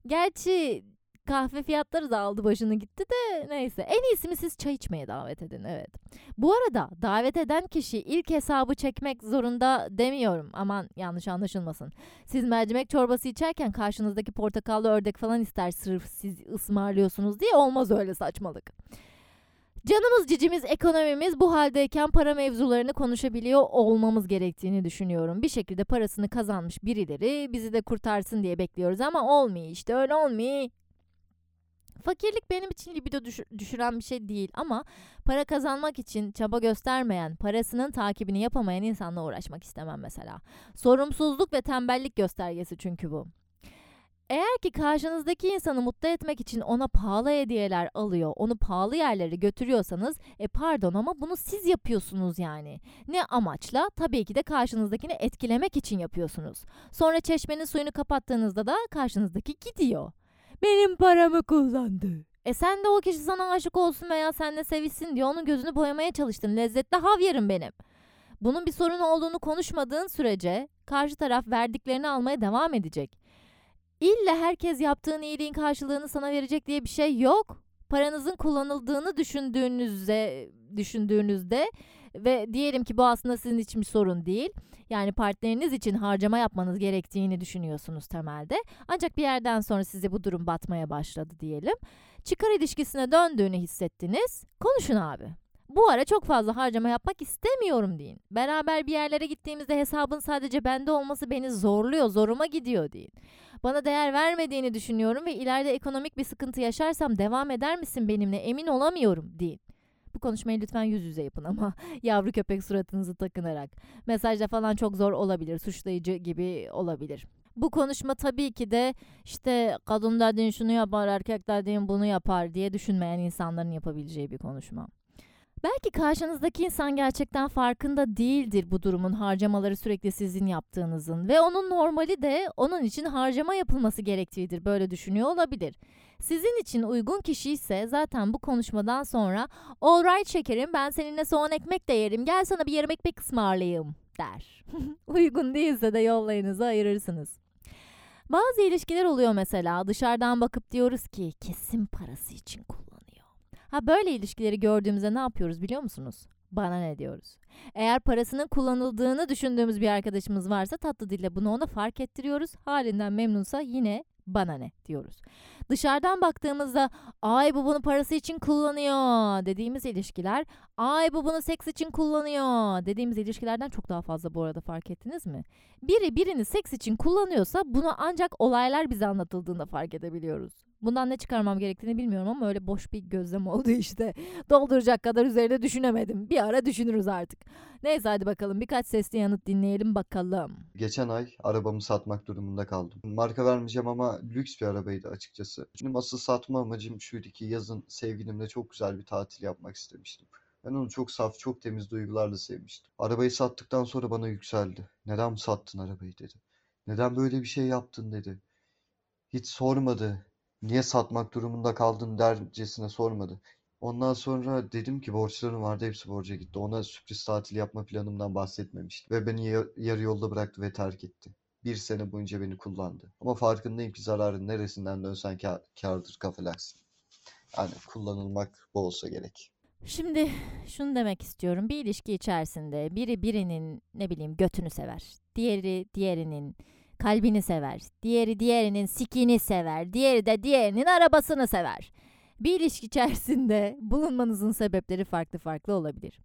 Gerçi kahve fiyatları da aldı başını gitti de neyse. En iyisi mi siz çay içmeye davet edin evet. Bu arada davet eden kişi ilk hesabı çekmek zorunda demiyorum. Aman yanlış anlaşılmasın. Siz mercimek çorbası içerken karşınızdaki portakallı ördek falan ister sırf siz ısmarlıyorsunuz diye olmaz öyle saçmalık. Canımız cicimiz ekonomimiz bu haldeyken para mevzularını konuşabiliyor olmamız gerektiğini düşünüyorum. Bir şekilde parasını kazanmış birileri bizi de kurtarsın diye bekliyoruz ama olmuyor işte öyle olmuyor. Fakirlik benim için libido düşüren bir şey değil ama para kazanmak için çaba göstermeyen, parasının takibini yapamayan insanla uğraşmak istemem mesela. Sorumsuzluk ve tembellik göstergesi çünkü bu. Eğer ki karşınızdaki insanı mutlu etmek için ona pahalı hediyeler alıyor, onu pahalı yerlere götürüyorsanız, e pardon ama bunu siz yapıyorsunuz yani. Ne amaçla? Tabii ki de karşınızdakini etkilemek için yapıyorsunuz. Sonra çeşmenin suyunu kapattığınızda da karşınızdaki gidiyor. Benim paramı kullandı. E sen de o kişi sana aşık olsun veya seninle sevişsin diye onun gözünü boyamaya çalıştın. Lezzetli havyerim benim. Bunun bir sorun olduğunu konuşmadığın sürece karşı taraf verdiklerini almaya devam edecek. İlla herkes yaptığın iyiliğin karşılığını sana verecek diye bir şey yok. Paranızın kullanıldığını düşündüğünüzde düşündüğünüzde ve diyelim ki bu aslında sizin için bir sorun değil. Yani partneriniz için harcama yapmanız gerektiğini düşünüyorsunuz temelde. Ancak bir yerden sonra size bu durum batmaya başladı diyelim. Çıkar ilişkisine döndüğünü hissettiniz. Konuşun abi. Bu ara çok fazla harcama yapmak istemiyorum deyin. Beraber bir yerlere gittiğimizde hesabın sadece bende olması beni zorluyor, zoruma gidiyor deyin. Bana değer vermediğini düşünüyorum ve ileride ekonomik bir sıkıntı yaşarsam devam eder misin benimle emin olamıyorum deyin. Bu konuşmayı lütfen yüz yüze yapın ama yavru köpek suratınızı takınarak. Mesajda falan çok zor olabilir, suçlayıcı gibi olabilir. Bu konuşma tabii ki de işte kadın dediğin şunu yapar, erkek dediğin bunu yapar diye düşünmeyen insanların yapabileceği bir konuşma. Belki karşınızdaki insan gerçekten farkında değildir bu durumun harcamaları sürekli sizin yaptığınızın ve onun normali de onun için harcama yapılması gerektiğidir böyle düşünüyor olabilir. Sizin için uygun kişi ise zaten bu konuşmadan sonra alright şekerim ben seninle soğan ekmek de yerim gel sana bir yarım ekmek ısmarlayayım der. uygun değilse de yollarınızı ayırırsınız. Bazı ilişkiler oluyor mesela dışarıdan bakıp diyoruz ki kesin parası için kullanıyor. Ha böyle ilişkileri gördüğümüzde ne yapıyoruz biliyor musunuz? Bana ne diyoruz? Eğer parasının kullanıldığını düşündüğümüz bir arkadaşımız varsa tatlı dille bunu ona fark ettiriyoruz. Halinden memnunsa yine bana ne diyoruz. Dışarıdan baktığımızda ay bu bunu parası için kullanıyor dediğimiz ilişkiler ay bu bunu seks için kullanıyor dediğimiz ilişkilerden çok daha fazla bu arada fark ettiniz mi? Biri birini seks için kullanıyorsa bunu ancak olaylar bize anlatıldığında fark edebiliyoruz. Bundan ne çıkarmam gerektiğini bilmiyorum ama öyle boş bir gözlem oldu işte. Dolduracak kadar üzerine düşünemedim. Bir ara düşünürüz artık. Neyse hadi bakalım birkaç sesli yanıt dinleyelim bakalım. Geçen ay arabamı satmak durumunda kaldım. Marka vermeyeceğim ama lüks bir arabaydı açıkçası. Benim asıl satma amacım şuydu ki yazın sevgilimle çok güzel bir tatil yapmak istemiştim. Ben onu çok saf, çok temiz duygularla sevmiştim. Arabayı sattıktan sonra bana yükseldi. Neden sattın arabayı dedi. Neden böyle bir şey yaptın dedi. Hiç sormadı. Niye satmak durumunda kaldın dercesine sormadı. Ondan sonra dedim ki borçlarım vardı hepsi borca gitti. Ona sürpriz tatil yapma planımdan bahsetmemişti. Ve beni yarı yolda bıraktı ve terk etti. Bir sene boyunca beni kullandı. Ama farkındayım ki zararın neresinden dönsen kâ kârdır kafalaksın. Yani kullanılmak bu olsa gerek. Şimdi şunu demek istiyorum. Bir ilişki içerisinde biri birinin ne bileyim götünü sever. Diğeri diğerinin kalbini sever. Diğeri diğerinin sikini sever. Diğeri de diğerinin arabasını sever. Bir ilişki içerisinde bulunmanızın sebepleri farklı farklı olabilir.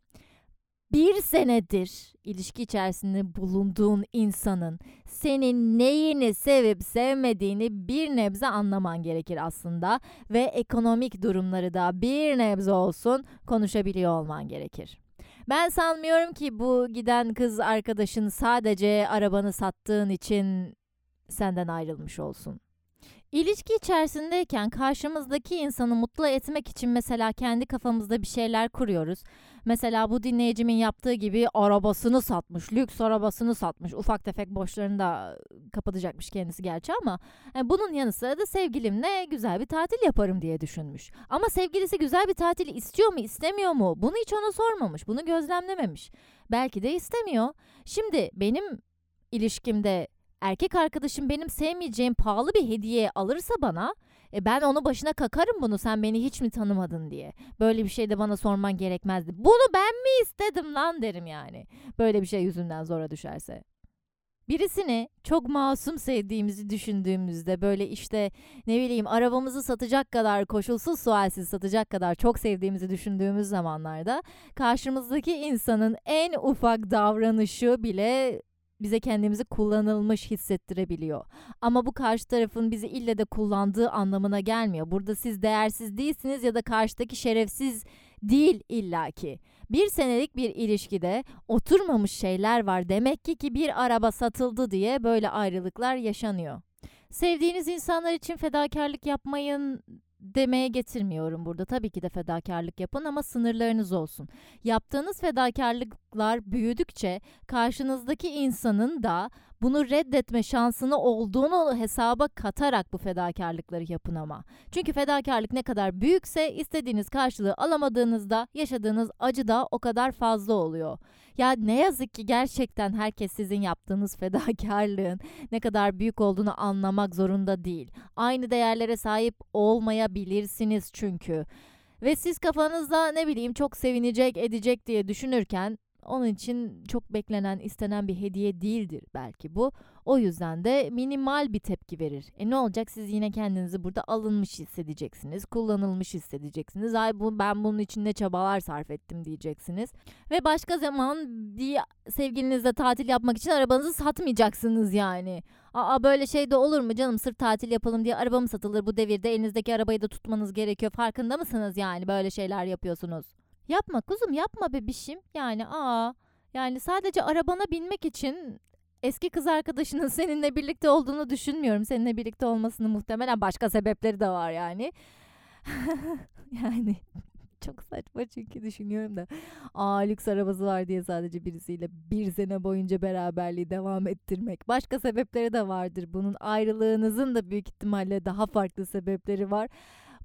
Bir senedir ilişki içerisinde bulunduğun insanın senin neyini sevip sevmediğini bir nebze anlaman gerekir aslında ve ekonomik durumları da bir nebze olsun konuşabiliyor olman gerekir. Ben sanmıyorum ki bu giden kız arkadaşın sadece arabanı sattığın için senden ayrılmış olsun. İlişki içerisindeyken karşımızdaki insanı mutlu etmek için mesela kendi kafamızda bir şeyler kuruyoruz. Mesela bu dinleyicimin yaptığı gibi arabasını satmış, lüks arabasını satmış. Ufak tefek borçlarını da kapatacakmış kendisi gerçi ama yani e, bunun yanı sıra da sevgilimle güzel bir tatil yaparım diye düşünmüş. Ama sevgilisi güzel bir tatil istiyor mu, istemiyor mu? Bunu hiç ona sormamış, bunu gözlemlememiş. Belki de istemiyor. Şimdi benim ilişkimde erkek arkadaşım benim sevmeyeceğim pahalı bir hediye alırsa bana e ben onu başına kakarım bunu sen beni hiç mi tanımadın diye. Böyle bir şey de bana sorman gerekmezdi. Bunu ben mi istedim lan derim yani. Böyle bir şey yüzünden zora düşerse. Birisini çok masum sevdiğimizi düşündüğümüzde böyle işte ne bileyim arabamızı satacak kadar koşulsuz sualsiz satacak kadar çok sevdiğimizi düşündüğümüz zamanlarda karşımızdaki insanın en ufak davranışı bile bize kendimizi kullanılmış hissettirebiliyor. Ama bu karşı tarafın bizi ille de kullandığı anlamına gelmiyor. Burada siz değersiz değilsiniz ya da karşıdaki şerefsiz değil illaki. Bir senelik bir ilişkide oturmamış şeyler var demek ki ki bir araba satıldı diye böyle ayrılıklar yaşanıyor. Sevdiğiniz insanlar için fedakarlık yapmayın demeye getirmiyorum burada. Tabii ki de fedakarlık yapın ama sınırlarınız olsun. Yaptığınız fedakarlıklar büyüdükçe karşınızdaki insanın da bunu reddetme şansını olduğunu hesaba katarak bu fedakarlıkları yapın ama. Çünkü fedakarlık ne kadar büyükse istediğiniz karşılığı alamadığınızda yaşadığınız acı da o kadar fazla oluyor. Ya ne yazık ki gerçekten herkes sizin yaptığınız fedakarlığın ne kadar büyük olduğunu anlamak zorunda değil. Aynı değerlere sahip olmayabilirsiniz çünkü. Ve siz kafanızda ne bileyim çok sevinecek edecek diye düşünürken Onun için çok beklenen, istenen bir hediye değildir belki bu. O yüzden de minimal bir tepki verir. E ne olacak? Siz yine kendinizi burada alınmış hissedeceksiniz, kullanılmış hissedeceksiniz. Ay bu ben bunun için ne çabalar sarf ettim diyeceksiniz. Ve başka zaman bir sevgilinizle tatil yapmak için arabanızı satmayacaksınız yani. Aa böyle şey de olur mu canım sırf tatil yapalım diye araba mı satılır bu devirde elinizdeki arabayı da tutmanız gerekiyor farkında mısınız yani böyle şeyler yapıyorsunuz. Yapma kuzum yapma bebişim yani aa yani sadece arabana binmek için eski kız arkadaşının seninle birlikte olduğunu düşünmüyorum. Seninle birlikte olmasının muhtemelen başka sebepleri de var yani. yani çok saçma çünkü düşünüyorum da. Aa lüks arabası var diye sadece birisiyle bir sene boyunca beraberliği devam ettirmek. Başka sebepleri de vardır. Bunun ayrılığınızın da büyük ihtimalle daha farklı sebepleri var.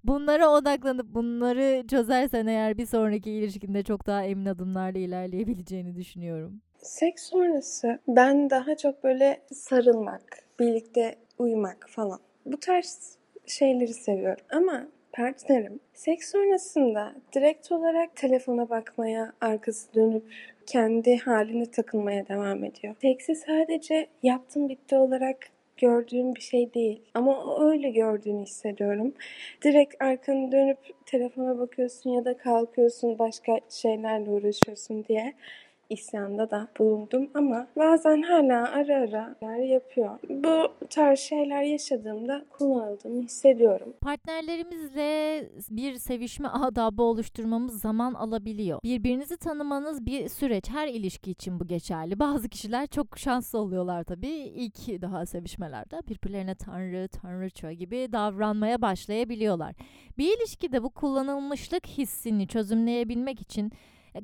Bunlara odaklanıp bunları çözersen eğer bir sonraki ilişkinde çok daha emin adımlarla ilerleyebileceğini düşünüyorum. Seks sonrası ben daha çok böyle sarılmak, birlikte uyumak falan. Bu tarz şeyleri seviyorum ama partnerim seks sonrasında direkt olarak telefona bakmaya, arkası dönüp kendi haline takılmaya devam ediyor. Seksi sadece yaptım bitti olarak gördüğüm bir şey değil. Ama öyle gördüğünü hissediyorum. Direkt arkanı dönüp telefona bakıyorsun ya da kalkıyorsun başka şeylerle uğraşıyorsun diye isyanda da bulundum ama bazen hala ara ara yapıyor. Bu tarz şeyler yaşadığımda kullanıldığımı hissediyorum. Partnerlerimizle bir sevişme adabı oluşturmamız zaman alabiliyor. Birbirinizi tanımanız bir süreç. Her ilişki için bu geçerli. Bazı kişiler çok şanslı oluyorlar tabii. İlk daha sevişmelerde birbirlerine tanrı, tanrıça gibi davranmaya başlayabiliyorlar. Bir ilişkide bu kullanılmışlık hissini çözümleyebilmek için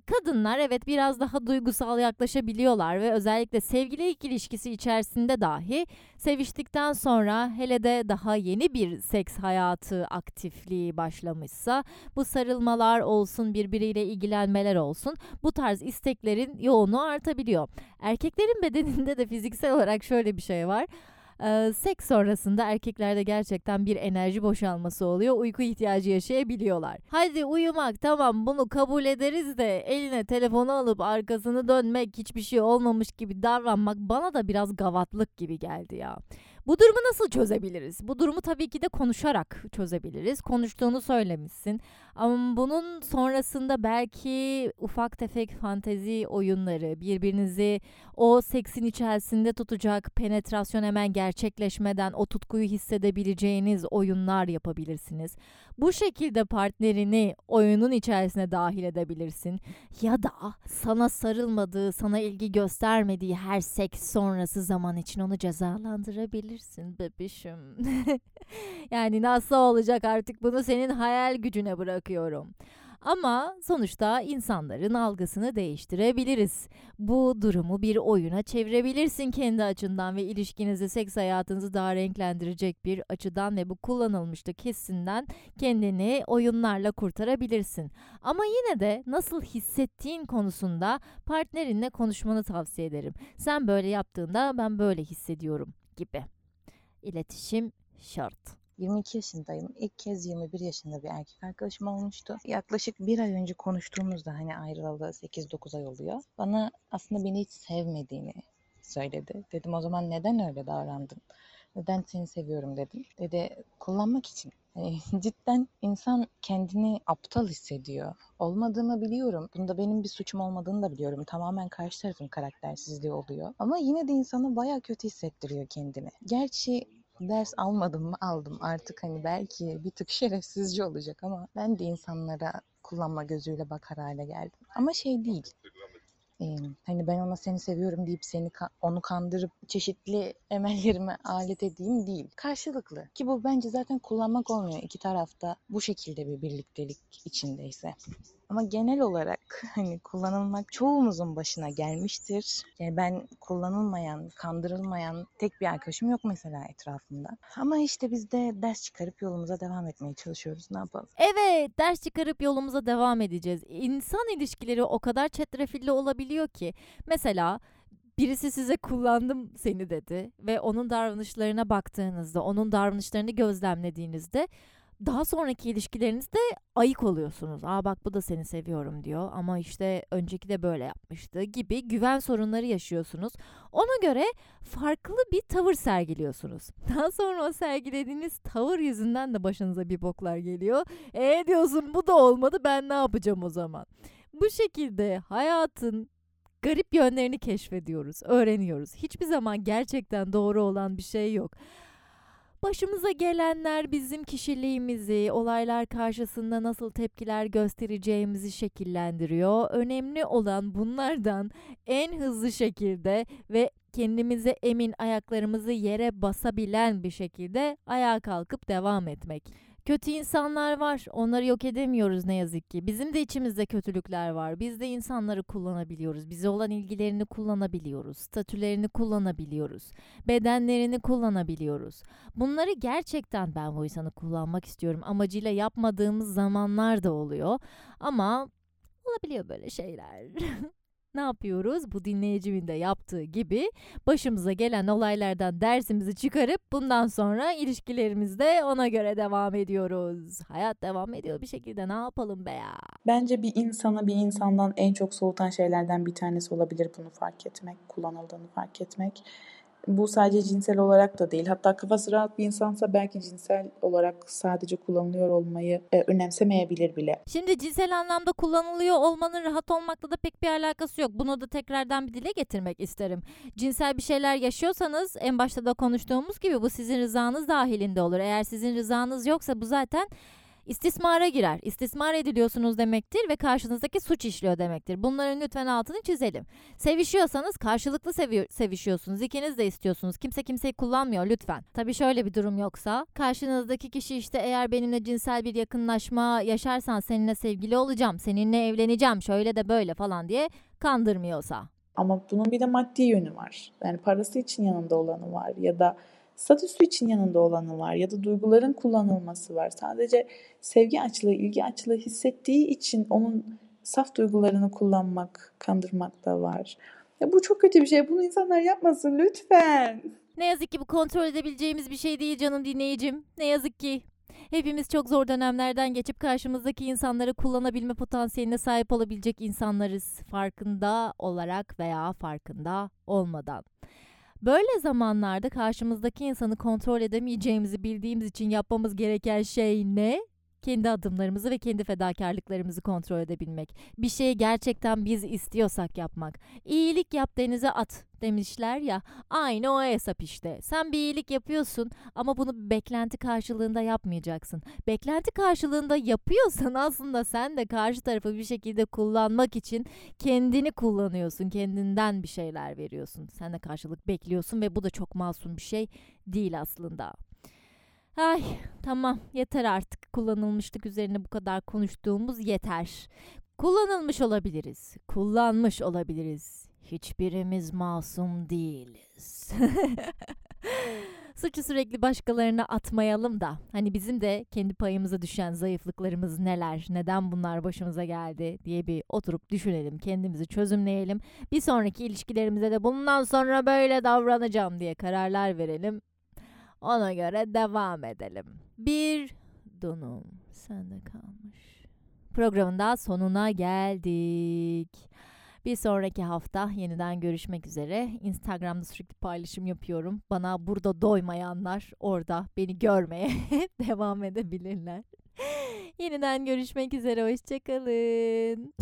kadınlar evet biraz daha duygusal yaklaşabiliyorlar ve özellikle sevgili ilk ilişkisi içerisinde dahi seviştikten sonra hele de daha yeni bir seks hayatı aktifliği başlamışsa bu sarılmalar olsun birbiriyle ilgilenmeler olsun bu tarz isteklerin yoğunluğu artabiliyor. Erkeklerin bedeninde de fiziksel olarak şöyle bir şey var e, seks sonrasında erkeklerde gerçekten bir enerji boşalması oluyor. Uyku ihtiyacı yaşayabiliyorlar. Hadi uyumak tamam bunu kabul ederiz de eline telefonu alıp arkasını dönmek hiçbir şey olmamış gibi davranmak bana da biraz gavatlık gibi geldi ya. Bu durumu nasıl çözebiliriz? Bu durumu tabii ki de konuşarak çözebiliriz. Konuştuğunu söylemişsin. Ama bunun sonrasında belki ufak tefek fantezi oyunları, birbirinizi o seksin içerisinde tutacak, penetrasyon hemen gerçekleşmeden o tutkuyu hissedebileceğiniz oyunlar yapabilirsiniz. Bu şekilde partnerini oyunun içerisine dahil edebilirsin. Ya da sana sarılmadığı, sana ilgi göstermediği her seks sonrası zaman için onu cezalandırabilirsin bebişim. yani nasıl olacak artık bunu senin hayal gücüne bırakıyorum. Ama sonuçta insanların algısını değiştirebiliriz. Bu durumu bir oyuna çevirebilirsin kendi açından ve ilişkinizi, seks hayatınızı daha renklendirecek bir açıdan ve bu kullanılmışlık hissinden kendini oyunlarla kurtarabilirsin. Ama yine de nasıl hissettiğin konusunda partnerinle konuşmanı tavsiye ederim. Sen böyle yaptığında ben böyle hissediyorum gibi. İletişim şart. 22 yaşındayım. İlk kez 21 yaşında bir erkek arkadaşım olmuştu. Yaklaşık bir ay önce konuştuğumuzda hani ayrılalı 8-9 ay oluyor. Bana aslında beni hiç sevmediğini söyledi. Dedim o zaman neden öyle davrandın? Neden seni seviyorum dedim. Dedi kullanmak için. Yani cidden insan kendini aptal hissediyor. Olmadığını biliyorum. Bunda benim bir suçum olmadığını da biliyorum. Tamamen karşı tarafın karaktersizliği oluyor. Ama yine de insanı baya kötü hissettiriyor kendini. Gerçi ders almadım mı aldım artık hani belki bir tık şerefsizce olacak ama ben de insanlara kullanma gözüyle bakar hale geldim. Ama şey değil ee, hani ben ona seni seviyorum deyip seni onu kandırıp çeşitli emellerime alet edeyim değil. Karşılıklı. Ki bu bence zaten kullanmak olmuyor iki tarafta bu şekilde bir birliktelik içindeyse. Ama genel olarak hani kullanılmak çoğumuzun başına gelmiştir. Yani ben kullanılmayan, kandırılmayan tek bir arkadaşım yok mesela etrafımda. Ama işte biz de ders çıkarıp yolumuza devam etmeye çalışıyoruz. Ne yapalım? Evet, ders çıkarıp yolumuza devam edeceğiz. İnsan ilişkileri o kadar çetrefilli olabiliyor ki. Mesela birisi size kullandım seni dedi ve onun davranışlarına baktığınızda, onun davranışlarını gözlemlediğinizde daha sonraki ilişkilerinizde ayık oluyorsunuz. Aa bak bu da seni seviyorum diyor ama işte önceki de böyle yapmıştı gibi güven sorunları yaşıyorsunuz. Ona göre farklı bir tavır sergiliyorsunuz. Daha sonra o sergilediğiniz tavır yüzünden de başınıza bir boklar geliyor. E diyorsun bu da olmadı ben ne yapacağım o zaman? Bu şekilde hayatın garip yönlerini keşfediyoruz, öğreniyoruz. Hiçbir zaman gerçekten doğru olan bir şey yok. Başımıza gelenler bizim kişiliğimizi, olaylar karşısında nasıl tepkiler göstereceğimizi şekillendiriyor. Önemli olan bunlardan en hızlı şekilde ve kendimize emin ayaklarımızı yere basabilen bir şekilde ayağa kalkıp devam etmek. Kötü insanlar var. Onları yok edemiyoruz ne yazık ki. Bizim de içimizde kötülükler var. Biz de insanları kullanabiliyoruz. Bize olan ilgilerini kullanabiliyoruz. Statülerini kullanabiliyoruz. Bedenlerini kullanabiliyoruz. Bunları gerçekten ben bu insanı kullanmak istiyorum amacıyla yapmadığımız zamanlar da oluyor. Ama olabiliyor böyle şeyler. ne yapıyoruz? Bu dinleyicimin de yaptığı gibi başımıza gelen olaylardan dersimizi çıkarıp bundan sonra ilişkilerimizde ona göre devam ediyoruz. Hayat devam ediyor bir şekilde ne yapalım be ya? Bence bir insana bir insandan en çok soğutan şeylerden bir tanesi olabilir bunu fark etmek, kullanıldığını fark etmek. Bu sadece cinsel olarak da değil. Hatta kafası rahat bir insansa belki cinsel olarak sadece kullanılıyor olmayı e, önemsemeyebilir bile. Şimdi cinsel anlamda kullanılıyor olmanın rahat olmakla da pek bir alakası yok. Bunu da tekrardan bir dile getirmek isterim. Cinsel bir şeyler yaşıyorsanız en başta da konuştuğumuz gibi bu sizin rızanız dahilinde olur. Eğer sizin rızanız yoksa bu zaten istismara girer. İstismar ediliyorsunuz demektir ve karşınızdaki suç işliyor demektir. Bunların lütfen altını çizelim. Sevişiyorsanız karşılıklı sevi- sevişiyorsunuz. İkiniz de istiyorsunuz. Kimse kimseyi kullanmıyor lütfen. Tabii şöyle bir durum yoksa karşınızdaki kişi işte eğer benimle cinsel bir yakınlaşma yaşarsan seninle sevgili olacağım, seninle evleneceğim, şöyle de böyle falan diye kandırmıyorsa. Ama bunun bir de maddi yönü var. Yani parası için yanında olanı var ya da statüsü için yanında olanı var ya da duyguların kullanılması var. Sadece sevgi açlığı, ilgi açlığı hissettiği için onun saf duygularını kullanmak, kandırmak da var. Ya bu çok kötü bir şey. Bunu insanlar yapmasın lütfen. Ne yazık ki bu kontrol edebileceğimiz bir şey değil canım dinleyicim. Ne yazık ki. Hepimiz çok zor dönemlerden geçip karşımızdaki insanları kullanabilme potansiyeline sahip olabilecek insanlarız. Farkında olarak veya farkında olmadan. Böyle zamanlarda karşımızdaki insanı kontrol edemeyeceğimizi bildiğimiz için yapmamız gereken şey ne? Kendi adımlarımızı ve kendi fedakarlıklarımızı kontrol edebilmek. Bir şeyi gerçekten biz istiyorsak yapmak. İyilik yap denize at demişler ya. Aynı o hesap işte. Sen bir iyilik yapıyorsun ama bunu beklenti karşılığında yapmayacaksın. Beklenti karşılığında yapıyorsan aslında sen de karşı tarafı bir şekilde kullanmak için kendini kullanıyorsun. Kendinden bir şeyler veriyorsun. Sen de karşılık bekliyorsun ve bu da çok masum bir şey değil aslında. Ay tamam yeter artık kullanılmışlık üzerine bu kadar konuştuğumuz yeter. Kullanılmış olabiliriz. Kullanmış olabiliriz. Hiçbirimiz masum değiliz. Suçu sürekli başkalarına atmayalım da hani bizim de kendi payımıza düşen zayıflıklarımız neler, neden bunlar başımıza geldi diye bir oturup düşünelim, kendimizi çözümleyelim. Bir sonraki ilişkilerimize de bundan sonra böyle davranacağım diye kararlar verelim. Ona göre devam edelim. Bir donum sende kalmış. Programın daha sonuna geldik. Bir sonraki hafta yeniden görüşmek üzere. Instagram'da sürekli paylaşım yapıyorum. Bana burada doymayanlar orada beni görmeye devam edebilirler. yeniden görüşmek üzere. Hoşçakalın.